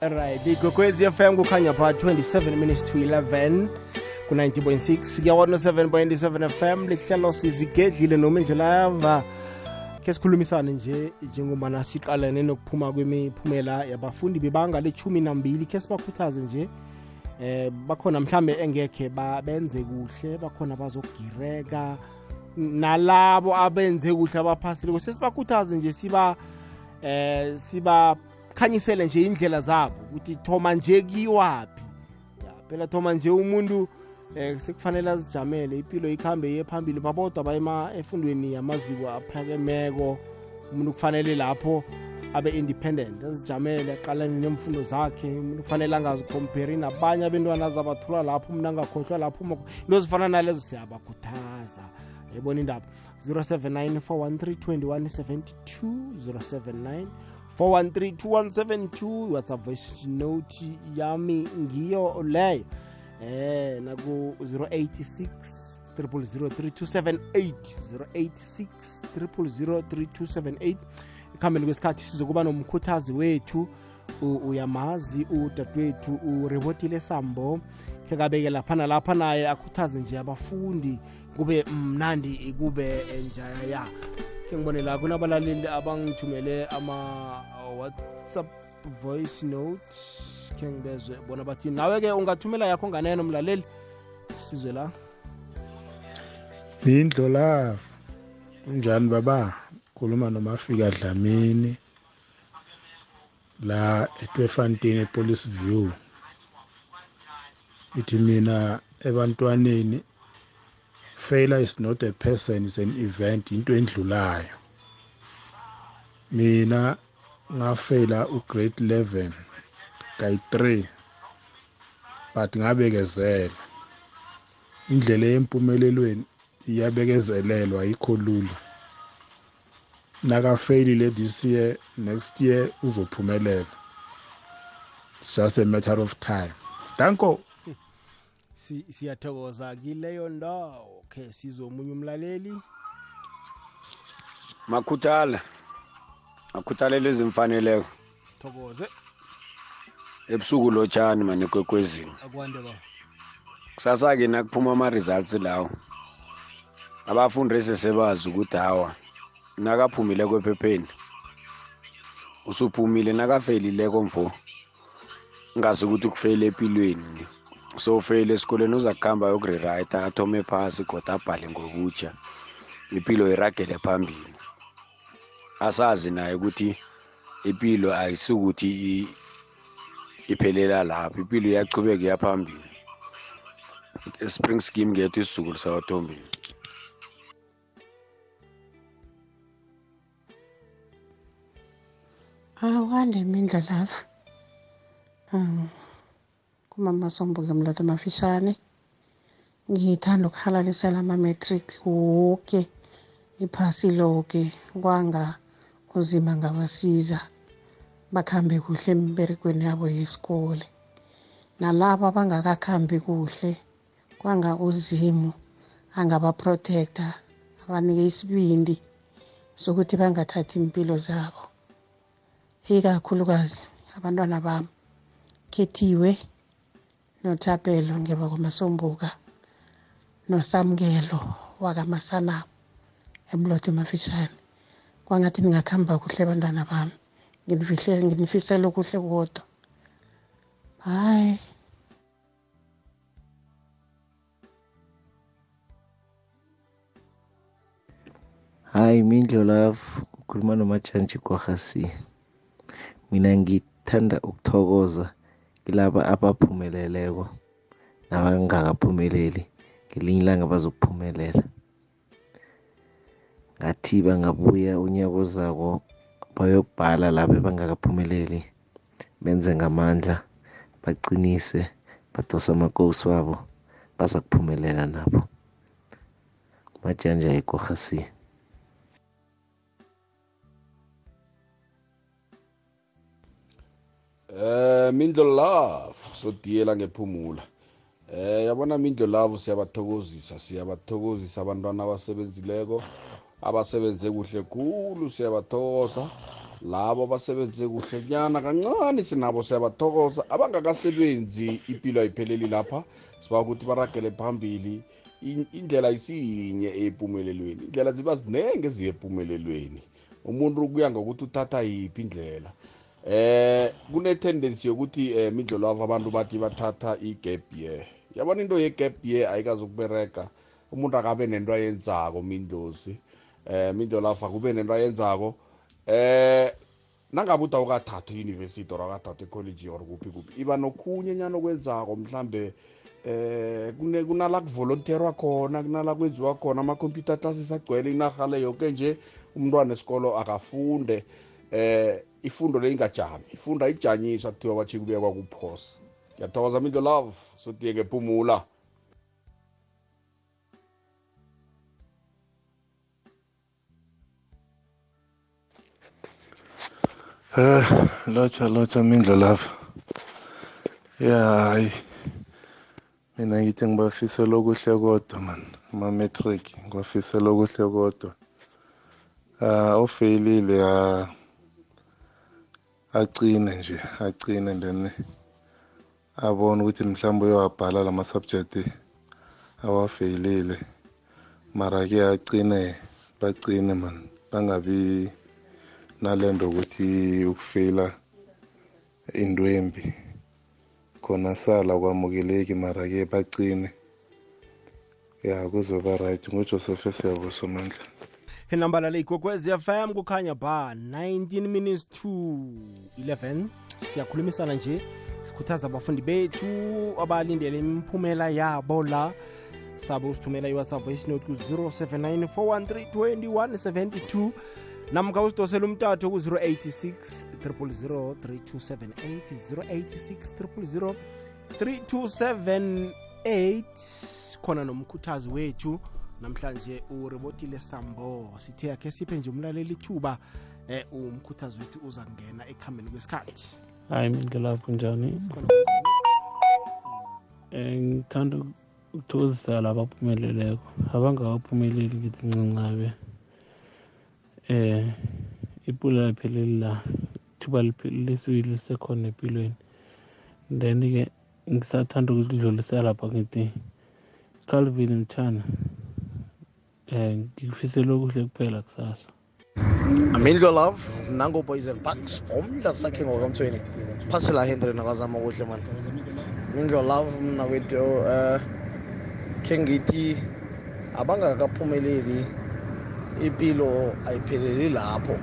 right igogwezi fm kukhanya pha 27 minutes to 11 ku-90.6 kuya 107.7 fm lihlelo sizigedlile noma indlela ke sikhulumisane nje njengobana siqalene nokuphuma kwemiphumela yabafundi bebanga lechumi nambili. Ke sibakhuthaze nje eh bakhona mhlambe engekhe benze kuhle bakhona bazogireka nalabo abenze kuhle abaphasile sesibakhuthaze nje siba eh siba khanyisele nje indlela zabo ukuthi thoma nje kiwaphi ya phela thoma nje umuntu eh sekufanele azijamele impilo ikhambe ye phambili babodwa bayema efundweni yamaziko aphakemeko. Umuntu kufanele lapho abe independent azijamele aqalane nemfundo zakhe. Umuntu kufanele angazikhomperi nabanye abentwana azabathula lapho umuntu angakhohlwa lapho into zifana nalezo siyabakhuthaza. Yayibona indaba? 079 413 2172 079 4132172 whatsapp voice note? Yami ngiyo leyo eh naku 086 0003278 086 0003278 ekuhambeni kwesikhathi sizokuba nomkhuthazi wethu uyamazi udadewethu urebotile sambo. Khe kabeke lapha nalapha naye akhuthaze nje abafundi kube mnandi kube njaya. Ke ngibone la kunabalaleli abangithumele ama-whatsapp voice note khe ngibezwe bona bathi nawe-ke ungathumela yakho nganeno mlaleli. Sizwe la. Indlolavu unjani baba? Khuluma nomafika dlamini. La etwefontein epolice view. Ithi mina ebantwaneni failure is not a person is an event into endlulayo. Mina ngafela ugrade 11 kayi 3 but ngabekezela indlela yempumelelweni iyabekezelelwa yikho lula. Nakafeyilile this year next year uzophumelela. It's just a matter of time. Danko! Siyathokoza kileyo ndawo. Okay sizomunye umlaleli? Makhuthala makhuthalela ezimfaneleko. Sithokoze. Ebusuku lotshani mane kwekwezini? Akwande ba. Kusasa-ke nakuphuma ama-results lawo. Abafundi esesebazi ukuthi hawa nakaphumile kwephepheni usuphumile nakafelileko mfo ngazi ukuthi kufeyile empilweni so ufeyile esikoleni uza kuhamba yokurewrite athome phasi kodwa abhale ngokutsha impilo iragele phambili. Asazi naye ukuthi impilo ayisukuthi iphelela lapho impilo iyachubeka iyaphambili. Spring scheme ngethu isizukulu sawathombeni akwande imindla lapha. Um kumama sombuke mlodo mafishane. Ngithanda ukuhalalisela ama-matric woke iphasi loke kwanga uzima ngabasiza bakhambe kuhle emberegweni yabo yesikole. Nalabo abangakakhambi kuhle kwanga uzimu angabaprotecta abanike isibindi sokuthi bangathathi impilo zabo. Ikakhulukazi abantwana bami khethiwe nothapelo ngeba kwamasombuka nosamukelo wakamasanabo emlotho emafishane kwangathi ningakuhamba kuhle abantwana bami. Nginifihlele nginifisele okuhle kodwa. Hayi hayi mindlo love ukhuluma nomajantshi kwahasi mina ngithanda ukuthokoza kilaba abaphumeleleko nabangakaphumeleli ngelinye ilanga bazokuphumelela ngathi bangabuya unyaka ozako bayokubhala lapho bangakaphumeleli benze ngamandla baqinise badose amakosi wabo baza kuphumelela nabo. Majanja yikorhasi Eh Mindlo Love sodiyela ngephumula. Eh yabona Mindlo Love siyabathokozisa siyabathokozisa abantwana abasebenzileko. Abasebenze kuhle khulu siyabathokoza. Labo abasebenze kuhle nyana kancane sinabo siyabathokoza. Abangakasebenzi impilo ayipheleli lapha. Siba ukuthi baragele phambili. In- indlela isinye empumelelweni indlela ziba zinenge eziye empumelelweni umuntu kuya ngokuthi uthatha yiphi indlela. Eh kune-tendency yokuthi um mindlo lavo abantu bathi bathatha i-gap year. Yabona into ye-gap year ayikazukubereka umuntu akabe nento ayenzako mindlosi eh mindlo lafa kube nento ayenzako. Eh nangabe uthi awukathathwa i-university or awukathathwa ecollege or kuphi kuphi iba nokhunye nyana okwenzako. Mhlambe eh kune kunala kuvolonterwa khona kunala kwenziwa khona ama-computer classes agcwele inarha le yoke nje umntwana esikolo akafunde. Eh ifundo le ingajami ifundo ayijanyiswa kuthiwa batshi kubekwa kuphosa ngiyathokoza mindlo love sotiye ngephumula. Eh, lotsha lotsha mindlo lapha. Ya hayi. Mina ngithi ngibafisela okuhle kodwa man. Ama matric ngibafisela okuhle kodwa. Ah ofeyilile ah acine nje acine then abone ukuthi mhlawumbe uyawabhala lama subject awafeyilile mara ke acine bacine man bangabi nalento ukuthi ukufeyila into embi. Khona sala kwamukeleki mara ke bacine. Ya kuzoba right. Ngujoseph esiyabuso mandla. Inamba lale igogwezi fm kukhanya ba 19 minutes to 11 siyakhulumisana nje sikhuthaza abafundi bethu abalindele imiphumela yabo la. Sabe usithumela iwhatsapp voice note ku-079 413 namka usidosela umtatho ku-086 000 3278 086 3278 khona nomkhuthazi wethu. Namhlanje urebotile sambo. Sithe akhe siphe nje umlaleli ithuba eh umkhuthazi wethu uza kungena ekuhambeni kwesikhathi. Hayi mindlelapho njani? Sikhona. Um ngithanda ukuthokozisa laba abaphumeleleko abangakaphumeleli ngithi ncancabe um ipula lapheleli la ithuba lisiwile lisekhona empilweni. Then-ke ngisathanda ukudlulisela lapha ngithi calvin mthana um ngikufisela okuhle kuphela kusasa. Amindlo Love. Nango Boys and Bucks umdla sakhe ngokamthweni phasela Henry nakazama kuhle man. Amindlo Love mna kwethu eh khe ngithi abangakaphumeleli impilo ayipheleli lapho.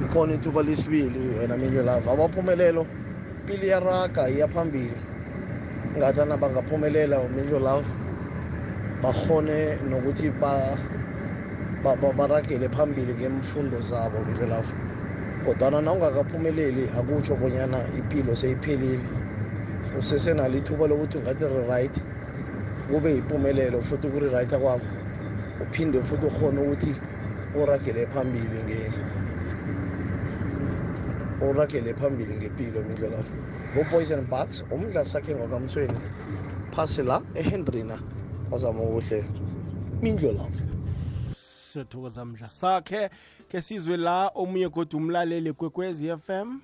Ikhona ithuba lesibili wena Amindlo Love abaphumelelo impilo iyaraga iya phambili. Ngathana bangaphumelela Amindlo Love bakhone nokuthi ba ba- ba- baragele phambili ngemfundo zabo mvelapho kodwana nawungakaphumeleli akutsho bonyana impilo seyiphelile. Usesenalo ithuba lokuthi ungathi ri-right kube yimpumelelo futhi ukuri-right kwakho uphinde futhi ukhona ukuthi uragele phambili nge uragele phambili ngempilo mindlelapho ngo-poison bucks umdla sakhe ngokamthweni phasi la ehendrina wazama ukuhle mindlelapho siyathokoza mdla sakhe ke sizwe la omunye kodwa umlaleli kwekwezi fm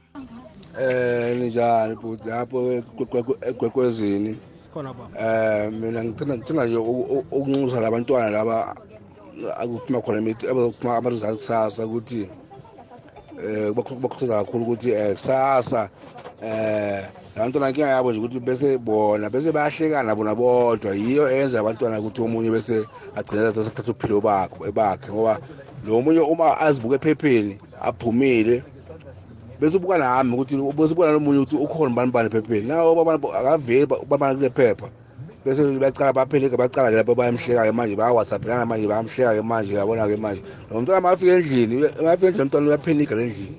Eh ninjani but lapho egwekwezini sikhona baba. Eh mina ngicela ngicela nje uku- uku- ukunxusa labantwana laba akuphuma khona imithi abazophuma abarizali kusasa ukuthi eh bakhuthaza kakhulu ukuthi eh kusasa eh abantwana inkinga yabo nje ukuthi bese bona bese bayahlekana bona bodwa. Yiyo eyenza abantwana ukuthi omunye bese agcina sathatha uphilo bakhe bakhe ngoba lo munye uma azibuka ephepheni aphumile bese ubuka nami ukuthi bese ubuka nomunye ukuthi ukhona bani bani ephepheni. Nawo akaveli babana kule phepha. Bese bayacala bapheleke bacala lapho bayamhleka-ke manje baya-whatsappelana manje bayamhleka-ke manje yabona-ke manje. Lo mntwana makafika endlini makafika endlini umntwana uyaphenika le ndlini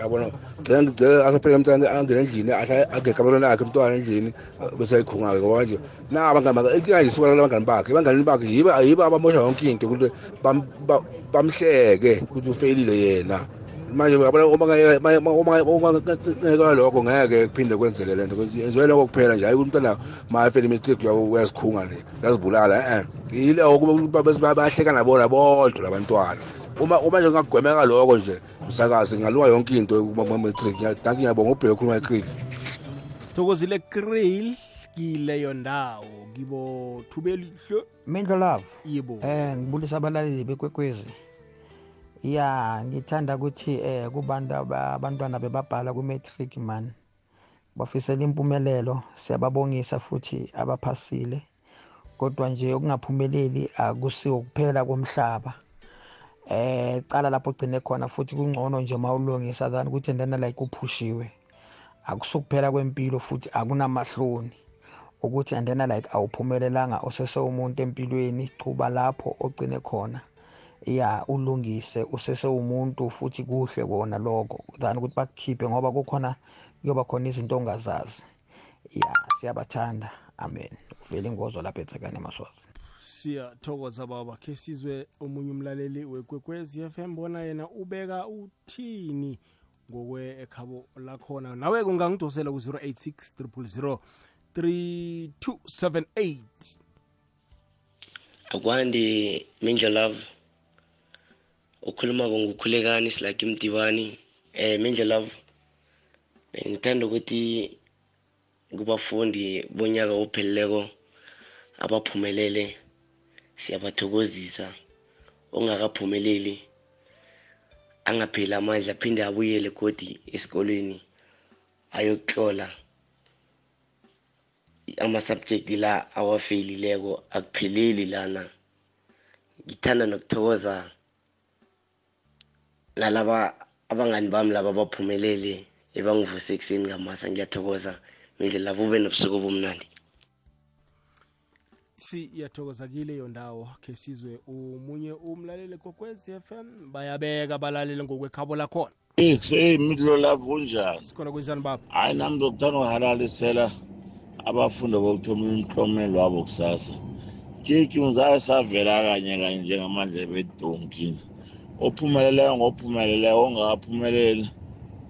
yabona gcina ngigcina asapheleke umntwana angene endlini ageke abantwana akhe umntwana endlini bese ayikhunga-ke ngoba manje na abangani inkinga nje sibona abangani bakhe ebanganini bakhe yibo yibo abamosha yonke into ukuthi bam- ba- bamhleke ukuthi ufeyilile yena. Manje yabona uma ungekela lokho ngeke kuphinde kwenzeke lento yenziwe lokho kuphela nje hayi ukuthi umntwana mayefela imistake uyazikhunga le yazibulala e yiloko bese bayahleka nabona bodwa labantwana uma uma nje ngagwemeka lokho nje msakazi ngalunga yonke into kuma-matric danki ngiyabonga ubheke khuluma ekril sithokozile krill kileyo ndawo kibo thubelihle Mindlo love. Yebo. Eh ngibulisa abalaleli bekwekwezi. Ya ngithanda ukuthi eh kubantu aba- abantwana bebabhala ku matric man. Bafisela impumelelo siyababongisa futhi abaphasile. Kodwa nje ukungaphumeleli akusiwo kuphela komhlaba. Eh cala lapho ugcine khona futhi kungcono nje mawulungisa than ukuthi ndana like uphushiwe. Akusukuphela kwempilo futhi akunamahloni. ukuthi andena like awuphumelelanga usese umuntu empilweni chuba lapho ogcine khona ya ulungise usese umuntu futhi kuhle kona lokho. Than ukuthi bakukhiphe ngoba kukhona kuyoba khona izinto ongazazi. Ya siyabathanda. Amen. Vele ingozo lapha ethekane maswazi. Siyathokoza baba. Khe sizwe omunye umlaleli wekwekwezi FM bona yena ubeka uthini ngokwe ekhabo lakhona. Nawe kungangidosela ku-086 000 3278 akwande mindla love. Ukhuluma ngukhulekani silaki mdibani eh mindla love. Ngithanda ukuthi kubafundi bonyaka opheleleko abaphumelele siyabathokozisa ongakaphumeleli angapheli amandla aphinde abuyele godi esikolweni ayokutlola ama-subject la awafeyilileko akupheleli lana. Ngithanda nokuthokoza nalaba abangani bami laba abaphumelele ebangivuse ekuseni ngamasa ngiyathokoza. Mindlela bube nobusuku obumnandi. Siyathokoza kileyo ndawo khe sizwe omunye umlaleli kokwezi FM bayabeka abalaleli ngokwekhabo lakhona. Hey midlo lavo unjani? Sikhona kunjani baba? Hayi nami ndokuthanda uhalalisela abafundi bokuthoma umhlomelo wabo kusasa. Kiki ngizaye savela kanye kanye njengamandlebe edonkini ophumeleleyo ngophumeleleyo ongakaphumeleli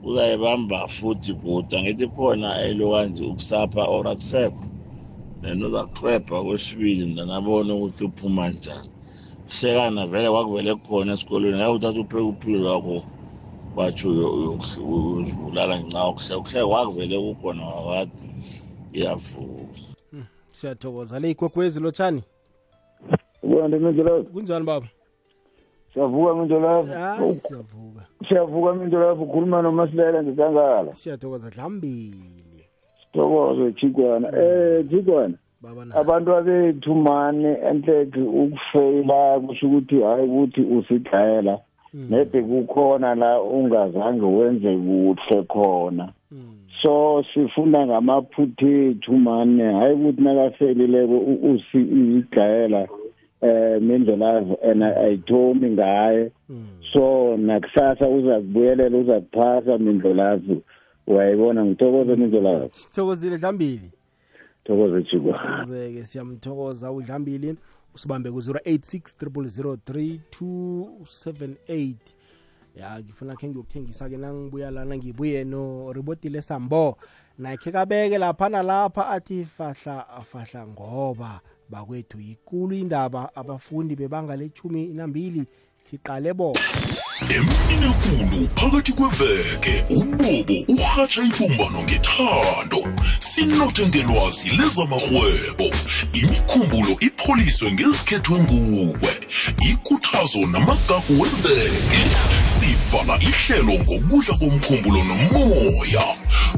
uzayibamba futhi kude ngithi khona elokanje ukusapha or akusekho. Then uzakuklebha kwesibili ndanabona ukuthi uphuma njani. Hlekana vele kwakuvele khona esikolweni hayi uthatha upheka uphilo lwakho watsho uzibulala nca ukuhle kuhle kwakuvele kukhona wakade iyavuka. Siyathokoza. Le ikwekwezi lotshani? Ubona mindlelavu kunjani baba? Siyavuka mindlelavu Ah, siyavuka. Siyavuka mindlelavu ukhuluma nomasilela ngekangala siyathokoza dlambili sithokoze chikwana eh chikwana baba abantu abethu mane enhleki ukufeyila kusho ukuthi hayi ukuthi usigayela nede kukhona la ungazange wenze kuhle khona. So sifunda ngamaphuthethu mane. Hayi ukuthi nakafelileko usigayela eh mindlelavu and ayithomi ngaye so nakusasa uza kubuyelela uza kuphasa mindlelavu uyayibona ngithokoze mindlelavu sithokozile dlambili? Thokoze chikwana zeke siyamthokoza. Udlambili usibambe ku-086 3278 ya ngifuna khe ngiyokuthengisa-ke nangibuya lana ngibuye noribotile sambo. Nakhe kabeke lapha nalapha athi fahla fahla ngoba. Bakwethu. Yikulu indaba abafundi bebanga lechumi nambili siqale bona. Emini ekulu phakathi kweveke ubobo urhatsha ibumbano ngethando sinothe ngelwazi lezamarhwebo. Imikhumbulo ipholiswe ngezikhethwe nguwe ikuthazo namagagu weveke. Sivala ihlelo ngokudla komkhumbulo nomoya.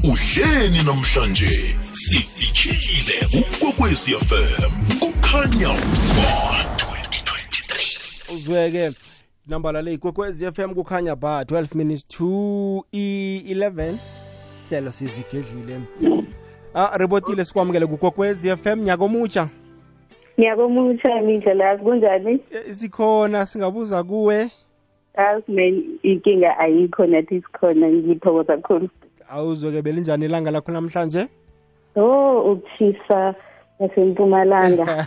Udleni namhlanje sidishile ukwekwecfm kukhanya ba uzweke nambala le ikwekwezi FM kukhanya ba 12 minutes to i11 hlelo sizigedlile. Ah ribotile sikwamukele kukwekwezi FM nyaka omutsha. Ngiyakomutsha mindlela yazi kunjani sikhona singabuza kuwe. Asimen inkinga ayikho nathi sikhona ngithokoza kakhulu. Awuzweke belinjani ilanga lakho namhlanje? Oh ukushisa nasempumalanga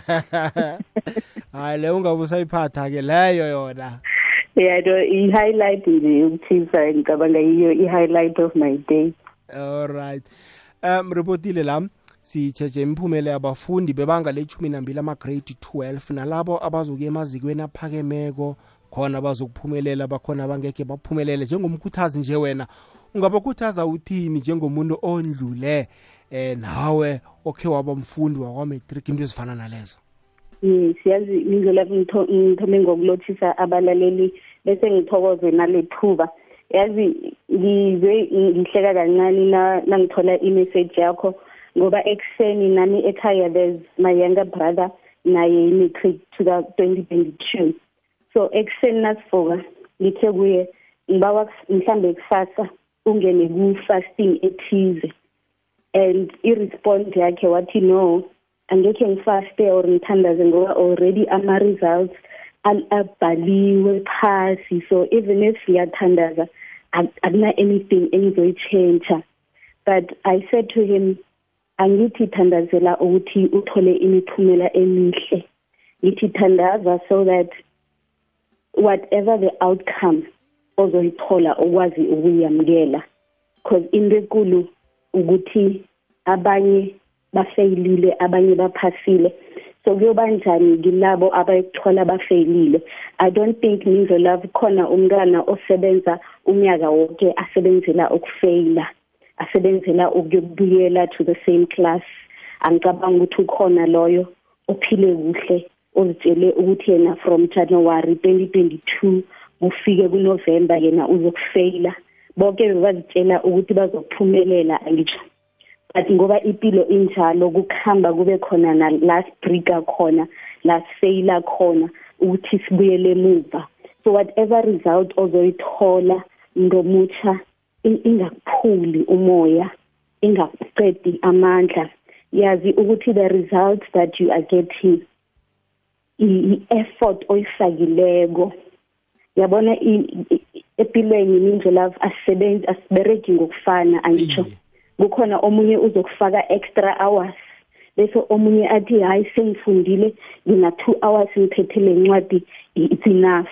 hayi le ungabe usayiphatha-ke leyo yona. Yano i-highlight nje ukushisa ngicabanga yiyo i-highlight of my day. Alright um ripotile la sitshetshe imiphumela yabafundi bebanga lechumi nambili ama-grade 12 nalabo abazokuya emazikweni aphakemeko khona bazokuphumelela bakhona abangekhe baphumelele. Njengomkhuthazi nje wena ungabakhuthaza uthini njengomuntu ondlule eh nawe okhe waba mfundi wakwametric into ezifana nalezo? Yes yazi indlela ngithome ngokulothisa abalaleli bese ngithokoze nalethuba yazi ngizwe ngihleka kancane nangithola imessage yakho ngoba ekuseni nami ekhaya there's my younger brother naye i-matric 2022 so ekuseni nasivuka ngithe kuye ngibawa mhlambe kusasa ungene ku-fasting ethize. And i-response yakhe wathi no angekhe ngifaste or ngithandaze ngoba already ama-results abhaliwe phasi so even if ngiyathandaza akuna anything engizoyi-change but i said to him angithi thandazela ukuthi uthole imiphumela emihle. Ngithi thandaza so that whatever the outcome ozoyithola ukwazi ukuyamukela. Because into enkulu ukuthi abanye bafeyilile abanye baphasile so kuyoba njani kilabo abayithola bafeyilile i don't think nizolove khona umntwana osebenza unyaka wonke asebenzela ukufeyila asebenzela ukuyobuyela to the same class. Angicabanga ukuthi ukhona loyo ophile kuhle ozitshele ukuthi yena from January 2022 kufike kuNovember yena uzokufeyila bonke bebazitshela ukuthi bazophumelela angitsho. But ngoba impilo injalo kukhamba kube khona na last breaker khona la failure khona ukuthi sibuyele emuva. So whatever result ozoyithola ngomutsha ingakuphuli umoya ingakuqedi amandla. Yazi ukuthi the results that you are getting i-effort oyifakileko. Yabona empilweni indlela asisebenzi asibereki ngokufana angitsho kukhona omunye uzokufaka extra hours. Bese omunye athi hayi sengifundile ngina 2 hours ngiphethe le ncwadi it's enough.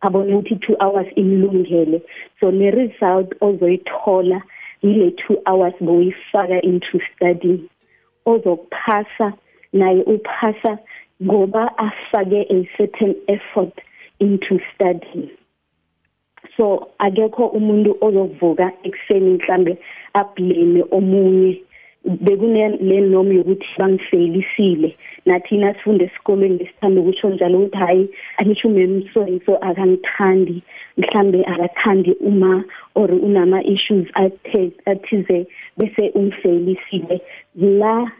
Abone ukuthi 2 hours imlungele. So ne result ozoyithola yile 2 hours boyifaka into study ozokuphasa naye uphasa ngoba afake a certain effort into studying. So akekho umuntu ozovuka ekuseni mhlambe ablame omunye bekune noma yokuthi bangifeylisile nathina sifunde esikolweni lesithanda ukusho njalo ukuthi hayi angisho umemso so akangithandi. Mhlambe akathandi uma or unama issues athize bese umfeylisile la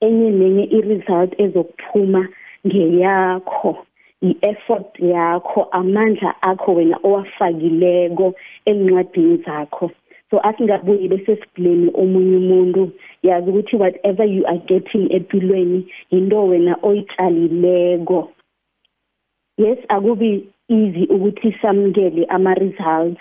enye nenye i-result ezokuphuma ngeyakho i-effort yakho amandla akho wena owafakileko encwadini zakho. So asingabuyi bese siblame omunye umuntu yazi ukuthi whatever you are getting empilweni into wena oyitshalileko yes akubi easy ukuthi samukele ama-results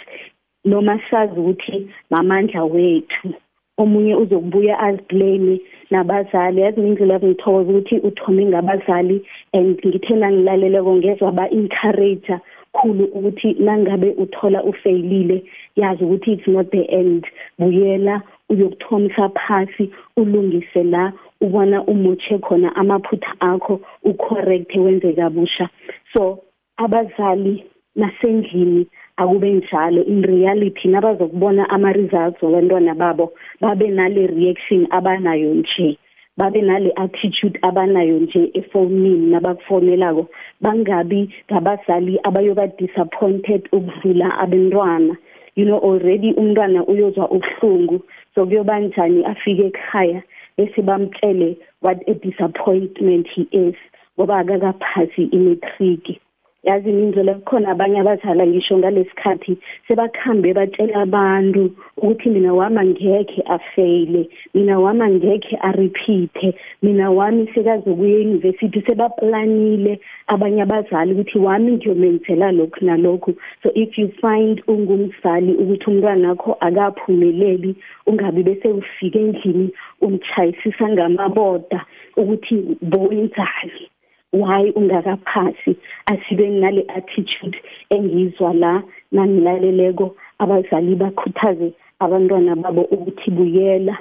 noma sazi ukuthi mamandla wethu. Omunye uzokubuya aziblame nabazali. Yazi indlela ngithokoza ukuthi uthome ngabazali and ngithe nangilaleleko ngezwa ba-encourage khulu ukuthi nangabe uthola ufeyilile yazi ukuthi it's not the end. Buyela uyokuthomisa phasi ulungise la ubona umutshe khona amaphutha akho ucorrect wenze kabusha. So abazali nasendlini akube njalo. In reality nabazokubona ama-results wabantwana babo babe nale reaction abanayo nje. Babe nale attitude abanayo nje efonini nabakufonelako bangabi ngabazali abayoba disappointed ukudlula abantwana you know already umntwana uyozwa ubuhlungu so kuyoba njani afike ekhaya bese bamtshele what a disappointment he is ngoba akakaphasi imetric yazi indlela kukhona abanye abazala ngisho ngalesikhathi sebakhambe batshela abantu ukuthi mina wami angekhe afeyile mina wami angekhe arepeathe mina wami sekazokuya e-university sebaplanile abanye abazali ukuthi wami ngiyomenzela lokhu nalokhu. So if you find ungumzali ukuthi umntwana wakho akaphumeleli ungabi bese ufike endlini umchayisisa ngamaboda ukuthi bowenzani. Why ungakaphasi? Asibe nale attitude engizwa la nangilaleleko abazali bakhuthaze abantwana babo ukuthi buyela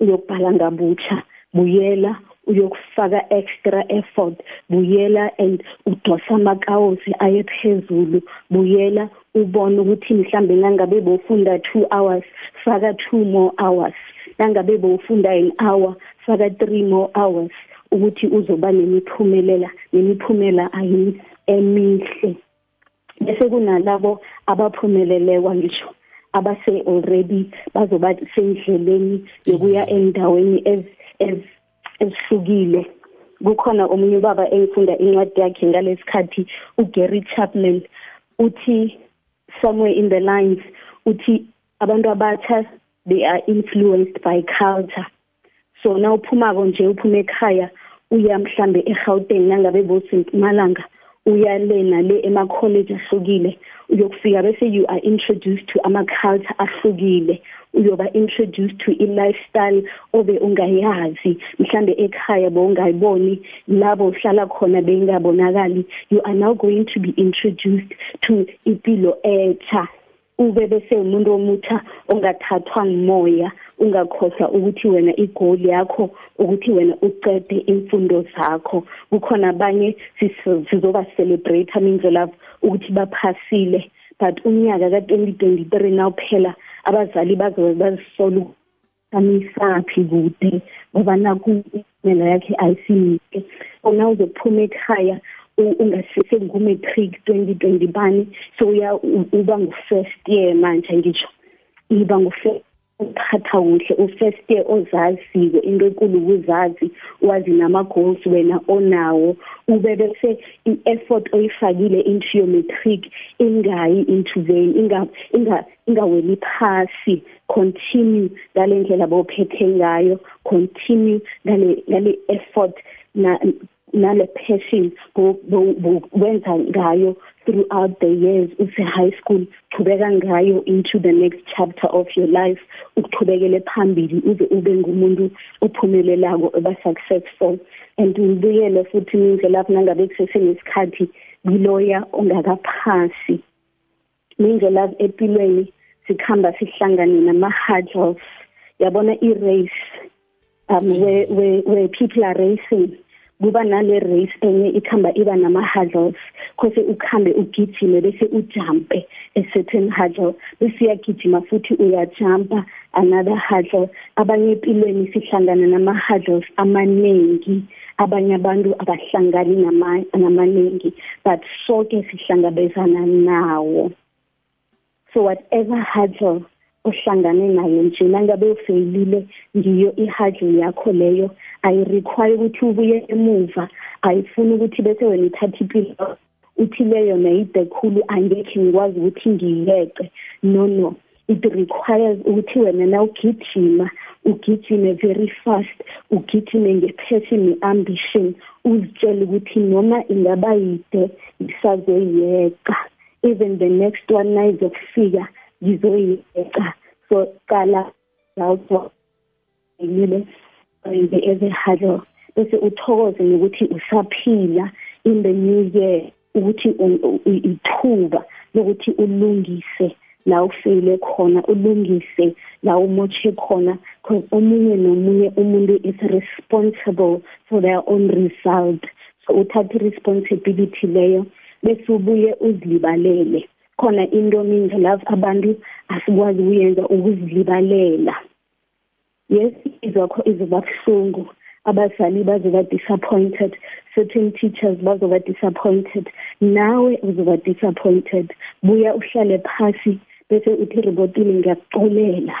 uyobhala ngabutsha buyela uyokufaka extra effort buyela and udosa amakawusi aye phezulu buyela ubone ukuthi mhlambe nangabe bowufunda 2 hours faka 2 more hours nangabe bowufunda an hour faka 3 more hours. Ukuthi uzoba nemiphumelela nemiphumela emihle. Bese kunalabo abaphumelelekwa ngisho abase already bazoba sendleleni yokuya endaweni ezihlukile. Kukhona omunye ubaba engifunda incwadi yakhe ngalesikhathi uGary Chapman. Uthi somewhere in the lines uthi abantu abatsha they are influenced by culture. So na uphumako nje uphuma ekhaya uya mhlambe eGauteng nangabe bosempumalanga uya le nale ema college ahlukile. Uyokufika bese you are introduced to ama culture ahlukile. Uyoba introduced to i lifestyle obe ungayazi. Mhlambe ekhaya bowungayiboni labo uhlala khona bengabonakali. You are now going to be introduced to impilo etsha ube bese umuntu omutha ongathathwa ngumoya. Ungakhohlwa ukuthi wena igoal yakho ukuthi wena uqede imfundo zakho. Kukhona abanye sizoba celebrate indlela ukuthi baphasile but unyaka ka-2023 nawuphela abazali bazobe bazisola amisaphi kude ngoba nakumela yakhe ayisimihle ona uzophuma ekhaya ungasise ngumatric 2020 bani so uya uba ngu-first year manje ngisho iba ngu-first uphatha kuhle u-first year ozaziko into enkulu ukuzazi wazi nama-goals wena onawo. Ube bese i-effort oyifakile into your matric ingayi into vain ingaweli phasi. Continue ngale ndlela bowuphethe ngayo continue ngale ngale effort na nale passion wenza ngayo. Throughout the years use high school chubeka ngayo into the next chapter of your life. Ukuchubekele phambili uze ube ngumuntu ophumelelako eba successful and ngibuyele futhi mindle lapho nangabe kusesenesikhathi kuloya ongakaphasi. Mindle lapho empilweni sikhamba sihlangane nama-hurdles. Yabona i-race um where, where, where people are racing. Kuba nale race enye ikhamba iba nama-hurdles kose ukhambe ugijime bese ujampe a certain hurdle bese uyagijima futhi uyajampa another hurdle abanye empilweni sihlangana nama-hurdles amaningi abanye abantu abahlangani namaningi but sonke sihlangabezana nawo. So whatever hurdle ohlangane nayo nje nangabe ufeyilile ngiyo ihadle yakho leyo. Ayirequire ukuthi ubuye emuva ayifuni ukuthi bese wena ithatha impilo uthi leyo nayide khulu angekhe ngikwazi ukuthi ngiyeke no no. It requires ukuthi wena na ugijima ugijime very fast ugijime ngepassion ne-ambition uzitshele ukuthi noma ingaba yide ngisazoyiyeka even the next one nayizokufika ngizoyiyeca so qala every hurdle bese uthokoze nokuthi usaphila in the new year ukuthi ithuba lokuthi ulungise la ufeyile khona ulungise la umotshe khona. Because omunye nomunye umuntu is responsible for their own result. So uthathe responsibility leyo bese ubuye uzilibalele khona into minje love abantu asikwazi ukuyenza ukuzilibalela. Yes izakho izoba buhlungu abazali bazoba disappointed certain teachers bazoba disappointed nawe uzoba disappointed buya uhlale phasi bese uthi ribotile ngiyakuxolela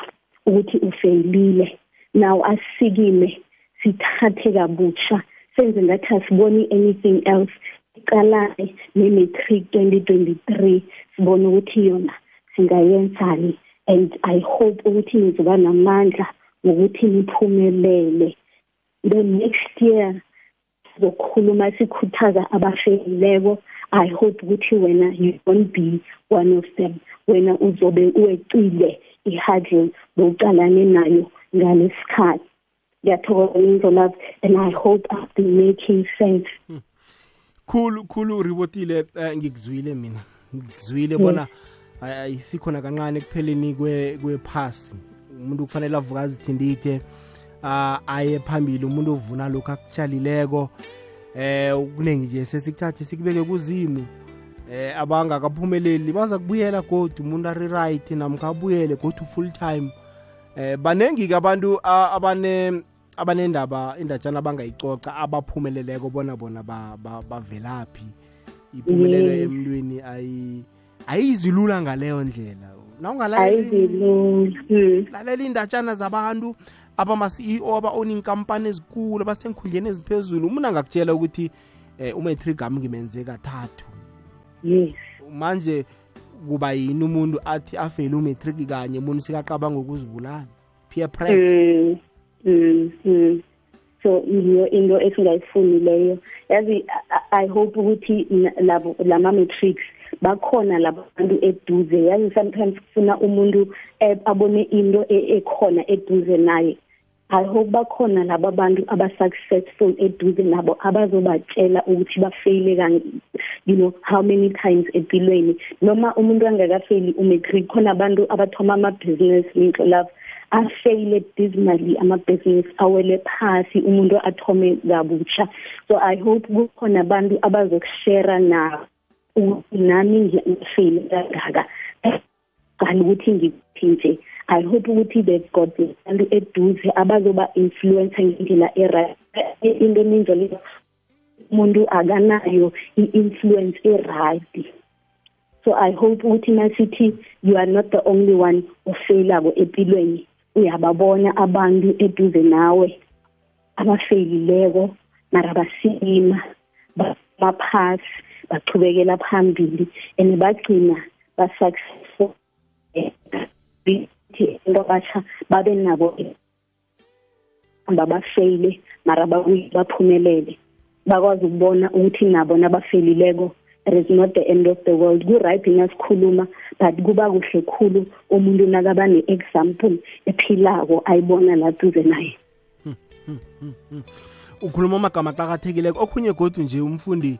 ukuthi ufeyilile now asikime sithathe kabutsha senze ngathi asiboni anything else iqalane ne-matric 2023 sibone ukuthi yona singayenzani and i hope ukuthi nizoba namandla ngokuthi niphumelele the next year sizokhuluma sikhuthaza abafeyileko i hope ukuthi wena you won't be one of them. Wena uzobe uwecile ihadle bowuqalane nayo ngalesikhathi. Ngiyathokoza ngizolove and i hope i've been making sense. Khulu khulu ribotile uh, ngikuzwile mina. Ngikuzwile bona ayisikhona kancane ekupheleni kwephasi. Umuntu kufanele avuka azithindithe aye phambili. Umuntu ovuna lokhu akutshalileko eh kuningi nje sesikuthathe sikubeke kuzimu eh abangakaphumeleli baza kubuyela godu umuntu ari right namkha abuyele godu full time. Eh banengi ke abantu abane abanendaba indatshana abangayicoca abaphumeleleko bona bona ba- ba- bavelaphi. Impumelelo Yes. emntwini ayi ayizilula ngaleyo ndlela. Ayizilula Mm. lalela indatshana zabantu abama-ceo aba-own inkampani ezikulu abasenkhundleni eziphezulu. Umuntu angakutshela ukuthi um umatric ami ngimenze kathathu. Yes. Manje kuba yini umuntu athi afeyile umatric kanye umuntu sikaqabanga ukuzibulala? Peer pressure. Mm. so yiyo into esingayifuni leyo yazi I- hope ukuthi labo lama-matrix bakhona labo bantu eduze. Yazi sometimes kufuna umuntu abone into e- ekhona eduze naye. I hope bakhona laba bantu aba-successful eduze nabo abazobatshela ukuthi bafeyile kang- you know how many times empilweni. Noma umuntu angakafeyili umatric khona abantu abathoma amabhizinisi ngixo love afeyile dismally amabhizinisi awele phasi umuntu athome kabusha so i hope kukhona abantu abazokushera nabo ukuthi nami ngiyafeyile kangaka. Kanti ukuthi nje i hope ukuthi they've got abantu eduze abazoba-influencer ngendlela into eninzo leyo umuntu akanayo i-influence e-right. So i hope ukuthi masithi you are not the only one ofeyilako empilweni uyababona abantu eduze nawe abafeyilileko mara basima baphasi bachubekela phambili and bagcina ba-successful. Ukuthi into batsha babe nabo hamba bafeyile mara babuye baphumelele. Bakwazi ukubona ukuthi nabo nabafeyilileko it is not the end of the world. Ku-right ngasikhuluma but kuba kuhle khulu umuntu nakaba ne-example ephilako ayibona la duze naye. Ukhuluma amagama aqakathekileko. Okhunye godu nje umfundi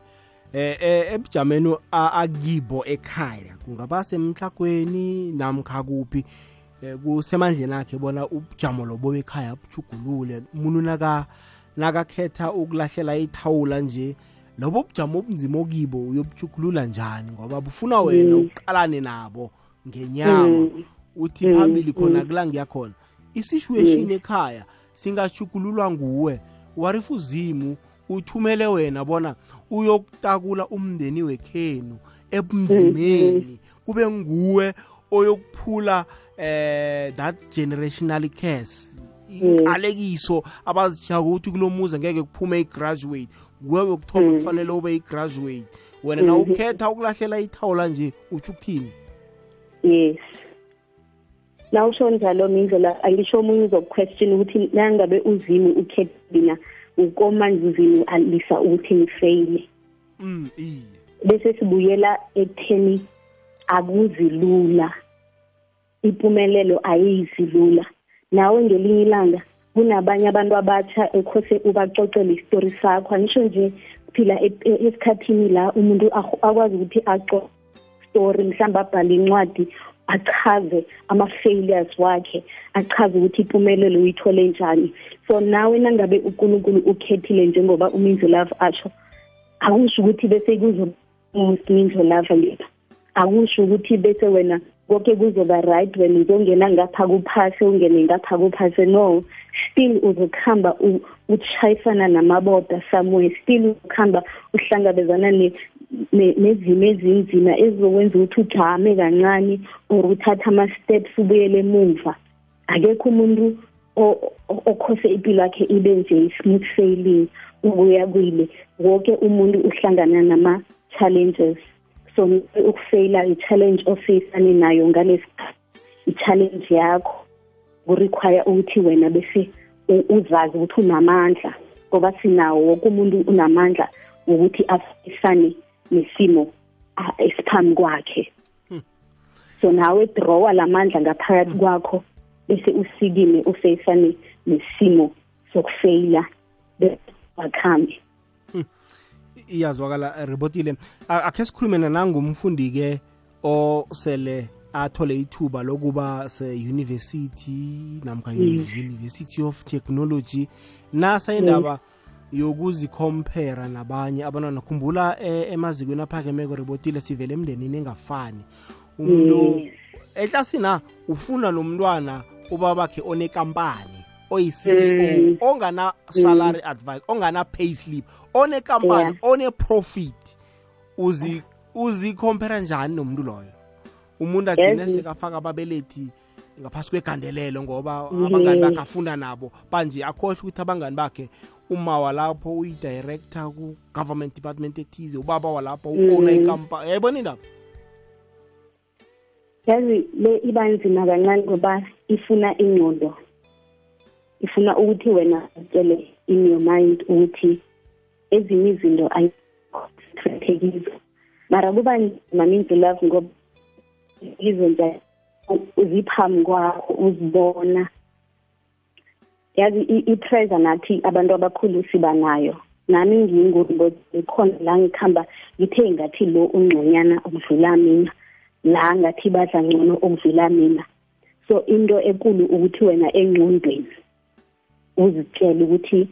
eh eh, ebujameni akibo ekhaya kungaba semhlagweni namkha kuphi? Eh, kusemandleni akhe bona ubujamo lobo bekhaya bujugulule umuntu naka nakakhetha ukulahlela ithawula nje lobo bujamo obunzima okibo uyobujugulula njani? Ngoba bufuna wena Mm. uqalane nabo ngenyama. Mm. uthi Mm, phambili khona mm. kula ngiyakhona. Isituation Yes. ekhaya singajugululwa nguwe. Warifu uzimu uthumele wena bona uyokutakula umndeni wekhenu ebunzimeni? Kube nguwe oyokuphula eh that generational curse. Inqalekiso abazijaka ukuthi kulo muzi ngeke kuphume i-graduate. Nguwe wokuthoma Mm. kufanele ube i-graduate wena Mhm. na ukhetha ukulahlela ithawula nje utsho ukuthini? Yes. Na usho njalo mindlela angisho omunye uzokuquestion ukuthi nangabe uzimu ukhethe mina ukomanje uzimu alisa ukuthi ngifeyile mm iye. Bese sibuyela ekutheni akuzilula. Impumelelo ayizilula. Nawe ngelinye ilanga kunabanye abantu abatsha ekhose ubacocele isitori sakho. Angisho nje phila e- e- esikhathini la umuntu akh- akwazi ukuthi axoxe story mhlawumbe abhale incwadi achaze ama-failures wakhe achaze ukuthi impumelelo uyithole njani. So nawe nangabe unkulunkulu ukhethile njengoba uminzo love asho akusho ukuthi bese kuzominzo love lena. Akusho ukuthi bese wena konke kuzoba right wena uzongena ngapha kuphase ungene ngapha kuphase no still uzokuhamba u- utshayisana namaboda somewhere. Still uzokuhamba uhlangabezana ne- ne- nezimo ezinzima ezizokwenza ukuthi ujame kancane or uthathe ama-steps ubuyele emuva. Akekho umuntu o- o- okhose impilo yakhe ibe nje smooth sailing ubuya kuyile. Wonke umuntu uhlangana nama-challenges. So ukufeyila i-challenge ofeyisane nayo ngalesi i-challenge yakho kurequire ukuthi wena bese uzazi ukuthi unamandla ngoba sinawo wonke umuntu unamandla ukuthi afisane nesimo ah, esiphambi kwakhe. So nawe drawa lamandla ngaphakathi kwakho bese usikime ufeyisane nesimo sokufeyila bese wakhambe. Iyazwakala eh, ribotile A- akhe sikhulume nanangumfundi-ke osele athole ithuba lokuba se-university namkha Mm. university of technology. Nasa indaba yokuzikhompera nabanye abantwana. Khumbula eh, emazikweni aphakemeko ribotile sivele emndenini engafani. Umuntu Yes. eklasina ufunda nomntwana ubabakhe onekampani. Oyi-ceo Mm. ongana salary advice ongana pay slip onekampani Yeah. one-profit uzi uzikhompera njani nomuntu loyo umuntu agcine Yazi- sekafaka ababelethi ngaphasi kwegandelelo ngoba Yes. abangani bakhe afunda nabo manje akhohlwe ukuthi abangani bakhe uma walapho uyi-director ku-government department ethize ubaba walapho u-owna Mm. ikampani yayibona indaba yazi le iba nzima kancane ngoba ifuna ingqondo ifuna ukuthi wena utshele in your mind ukuthi ezinye izinto ayistrategizo mara kuba nzima means love ngoba izenza uziphambi kwakho uzibona. Yazi i- i-pressure nathi abantu abakhulu siba nayo. Nami ngiyingubo ikhona la ngikhamba ngithe ngathi lo ungconyana ukudlula mina la ngathi badla ngcono ukudlula mina. So into ekulu ukuthi wena engqondweni uzitshele ukuthi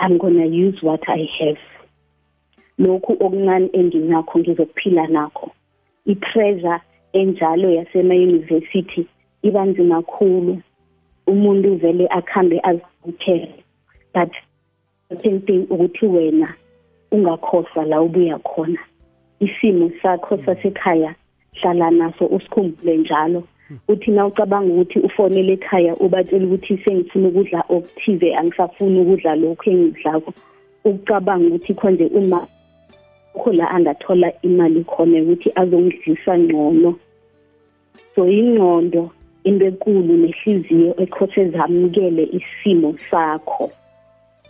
i'm gonna use what i have. Lokhu okuncane enginakho ngizokuphila nakho. I-pressure enjalo yasema-university iba nzima kakhulu umuntu vele akhambe azikuthele but certain thing ukuthi wena ungakhohlwa la ubuya khona. Isimo sakho sasekhaya hlala naso usikhumbule njalo. Uthi na ucabanga ukuthi ufonele ekhaya ubatshela ukuthi sengifuna ukudla okuthize angisafuni ukudla lokhu engikudlako ukucabanga ukuthi khonje uma kho la angathola imali khona ukuthi azongidlisa ngcono. So ingqondo into enkulu nehliziyo ekhothe zamukele isimo sakho.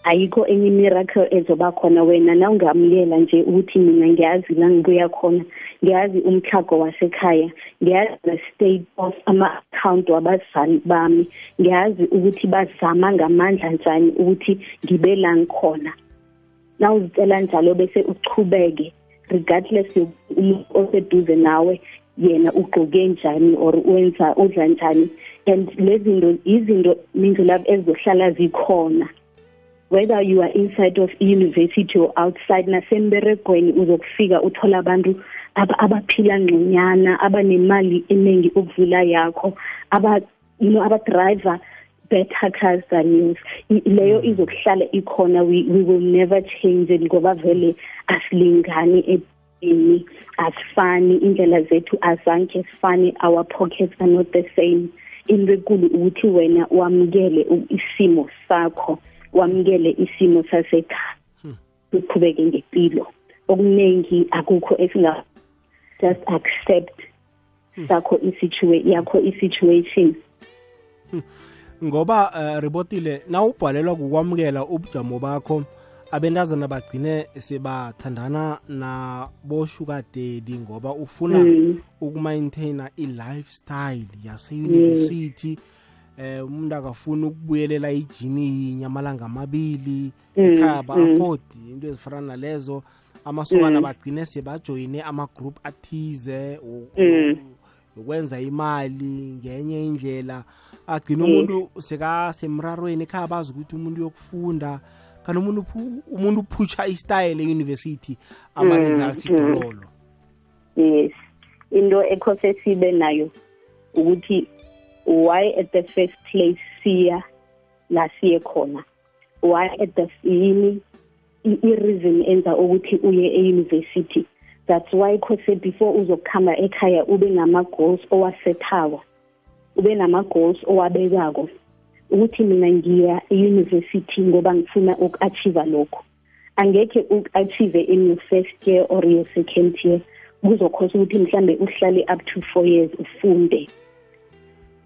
Ayikho enye imiracle ezoba khona wena. Na ungamukela nje ukuthi mina ngiyazi la ngibuya khona ngiyazi umthlago wasekhaya ngiyazi the-state of ama-account wabazali bami ngiyazi ukuthi bazama ngamandla njani ukuthi ngibe la ngikhona. Na uzitshela njalo bese uchubeke regardless umuntu oseduze nawe yena ugqoke njani or wenza udla njani. And lezinto izinto mindlulabo ezizohlala zikhona whether you are inside of university or outside nasemberegweni uzokufika uthola abantu aba- abaphila ngconyana abanemali eningi ukudlula yakho aba you know abadriver better cars than yours I- leyo izokuhlala ikhona. We, we will never change it ngoba vele asilingani empini asifani indlela zethu azange sifani our pockets are not the same. Into ekulu ukuthi wena wamukele u- isimo sakho. Wamukele isimo sasekhaya. Uqhubeke ngempilo. Okuningi akukho esinga just accept sakho isituation yakho isituation. Ngoba uh, ribotile na ubhalelwa kukwamukela ubujamo bakho abentazana bagcine sebathandana naboshuka daddy ngoba ufuna Mm. ukumaintaina i-lifestyle yase-university eh umuntu akafuni ukubuyelela ijini yinye amalanga amabili Mm, ekhaya mm. ba-afford into ezifana nalezo amasokana Mm. bagcine sebajoyine ama-group athize u- Mm. ukwenza imali ngenye indlela agcina Yes. umuntu sekasemrarweni ekhaya bazi ukuthi umuntu uyokufunda kanti umuntu uphu- umuntu uphutsha istyle e-university ama-results Mm, mm. idololo yes into ekhose sibe nayo ukuthi why at the first place siya la siye khona? Why at the yini i- i-reason enza ukuthi uye e-university? That's why khose before uzokuhamba ekhaya ube nama-goals owasethako ube nama-goals owabekako ukuthi mina ngiya e-university ngoba ngifuna uku-achieve lokho. Angekhe uku-achieve in your first year or your second year kuzokhosa ukuthi mhlambe uhlale up to four years ufunde.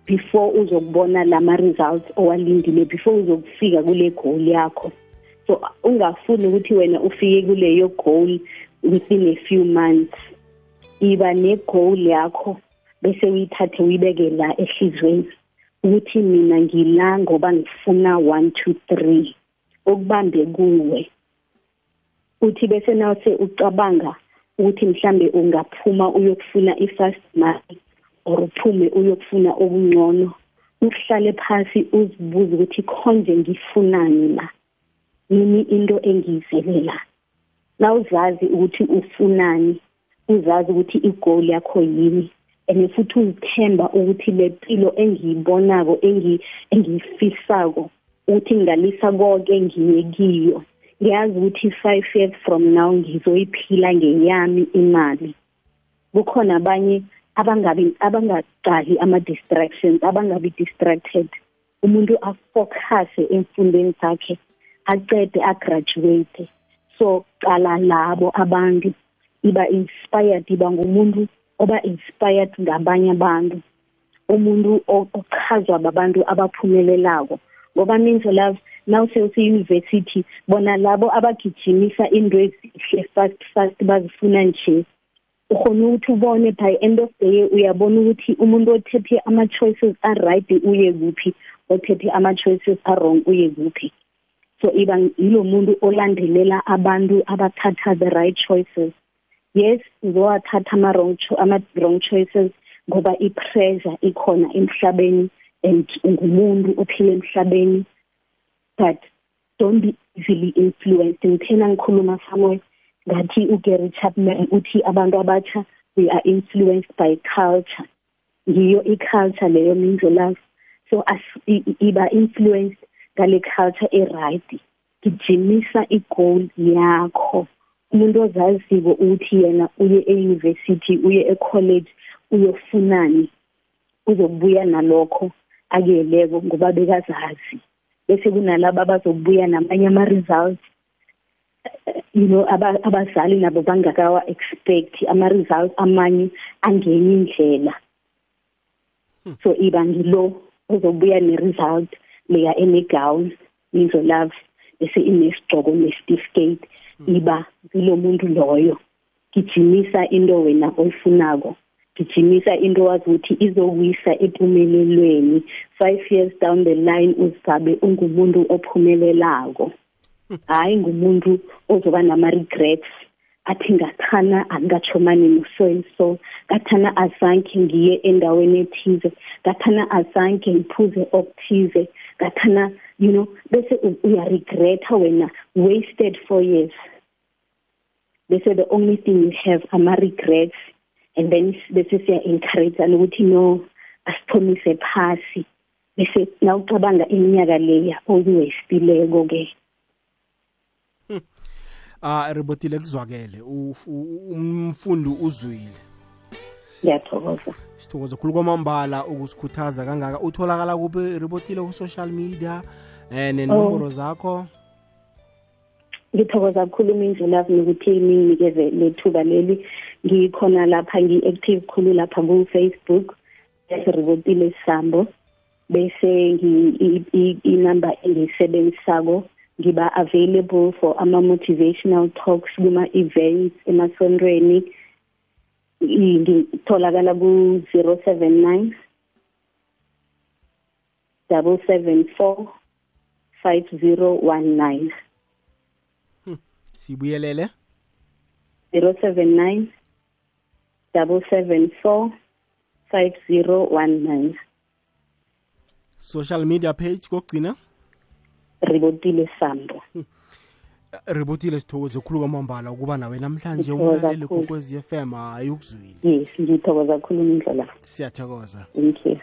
Before uzokubona lama results owalindile before uzokufika kule goal yakho. So ungafuni ukuthi wena ufike kuleyo goal within a few months. Iba ne goal yakho bese uyithathe uyibeke la ehlizweni. Ukuthi mina ngila ngoba ngifuna 1 2 3 okubambe kuwe. Uthi bese nawe ucabanga ukuthi mhlambe ungaphuma uyokufuna i-first money or uphume uyokufuna okungcono uhlale phasi uzibuze ukuthi khonje ngifunani la yini into engiyizelela? Nawuzazi ukuthi ufunani? Uzazi ukuthi igoal yakho yini? And futhi uzithemba ukuthi le mpilo engiyibonako engiyifisako ukuthi ngalisa konke ngiye kiyo. Ngiyazi ukuthi five years from now ngizoyiphila ngeyami imali. Kukhona abanye abangabi abangaqali ama-distractions abangabi distracted umuntu afocuse emfundweni zakhe acede agraduate so qala labo abantu iba inspired iba ngumuntu oba inspired ngabanye abantu. Umuntu ochazwa babantu abaphumelelako. Ngoba means love now sewuse-university bona labo abagijimisa into ezihle fast fast bazifuna nje. Ukhona ukuthi ubone by end of the year uyabona ukuthi umuntu othethe ama-choices a-right uye kuphi othethe ama-choices a-wrong uye kuphi. So iba yilo muntu olandelela abantu abathatha the right choices. Yes uzowathatha ama-wrong cho ama-wrong choices ngoba i-pressure ikhona emhlabeni and ngumuntu ophila emhlabeni but don't be easily influenced. Ngithena ngikhuluma somewhere ngathi uGary Chapman uthi abantu abatsha we are influenced by culture. Ngiyo i-culture leyo minzo love. So as iba influenced ngale culture e-right gijimisa i-goal yakho. Umuntu ozaziko ukuthi yena uye e-university uye e-college uyofunani? Uzobuya nalokho akuyeleko ngoba bekazazi. Bese kunalabo abazobuya namanye ama-results. You know abazali nabo bangakawa expect ama-results amanye angenye indlela. So iba ngilo ozobuya ne-result leya enegown nizo love bese inesigqoko nesitificate iba kulo muntu loyo. Gijimisa into wena oyifunako. Gijimisa into wazi ukuthi izowisa empumelelweni five years down the line uzabe ungumuntu ophumelelako. Hayi ngumuntu ozoba nama-regrets. Athi ngathana angikachomani no-so and so ngathana azange ngiye endaweni ethize. Ngathana azange ngiphuze okuthize. Ngathana you know bese uyaregreta wena wasted four years. Bese the only thing you have ama-regrets. And then bese siya-encourage-ana ukuthi no asithomise phasi. Bese nawucabanga iminyaka leya okuwestileko-ke ah ribotile kuzwakele umfundi uzwile ngiyathokoza. Sithokoza khulu kwamambala ukusikhuthaza kangaka. Utholakala kuphi ribotile ku-social media eh nenomboro zakho? Ngithokoza kakhulu mindlulavu nokuthi ninginikeze lethuba leli. Ngikhona lapha ngi-active khulu lapha ku-facebook esiribotile sambo bese inamba engiyisebenzisako ngiba available for ama-motivational talks kuma-events emasontweni ngitholakala ku-zero seven nine double seven four five zero one nine. Sibuyelele? zero seven nine double seven four five zero one nine. Social media page kokugcina? Ribotile sambo ribotile sithokoze khulu kwamambala ukuba nawe namhlanje umlaleli kokwezi f m hayi ukuzwile. Yes ngithokoza khulu indlela siyathokoza. Thank you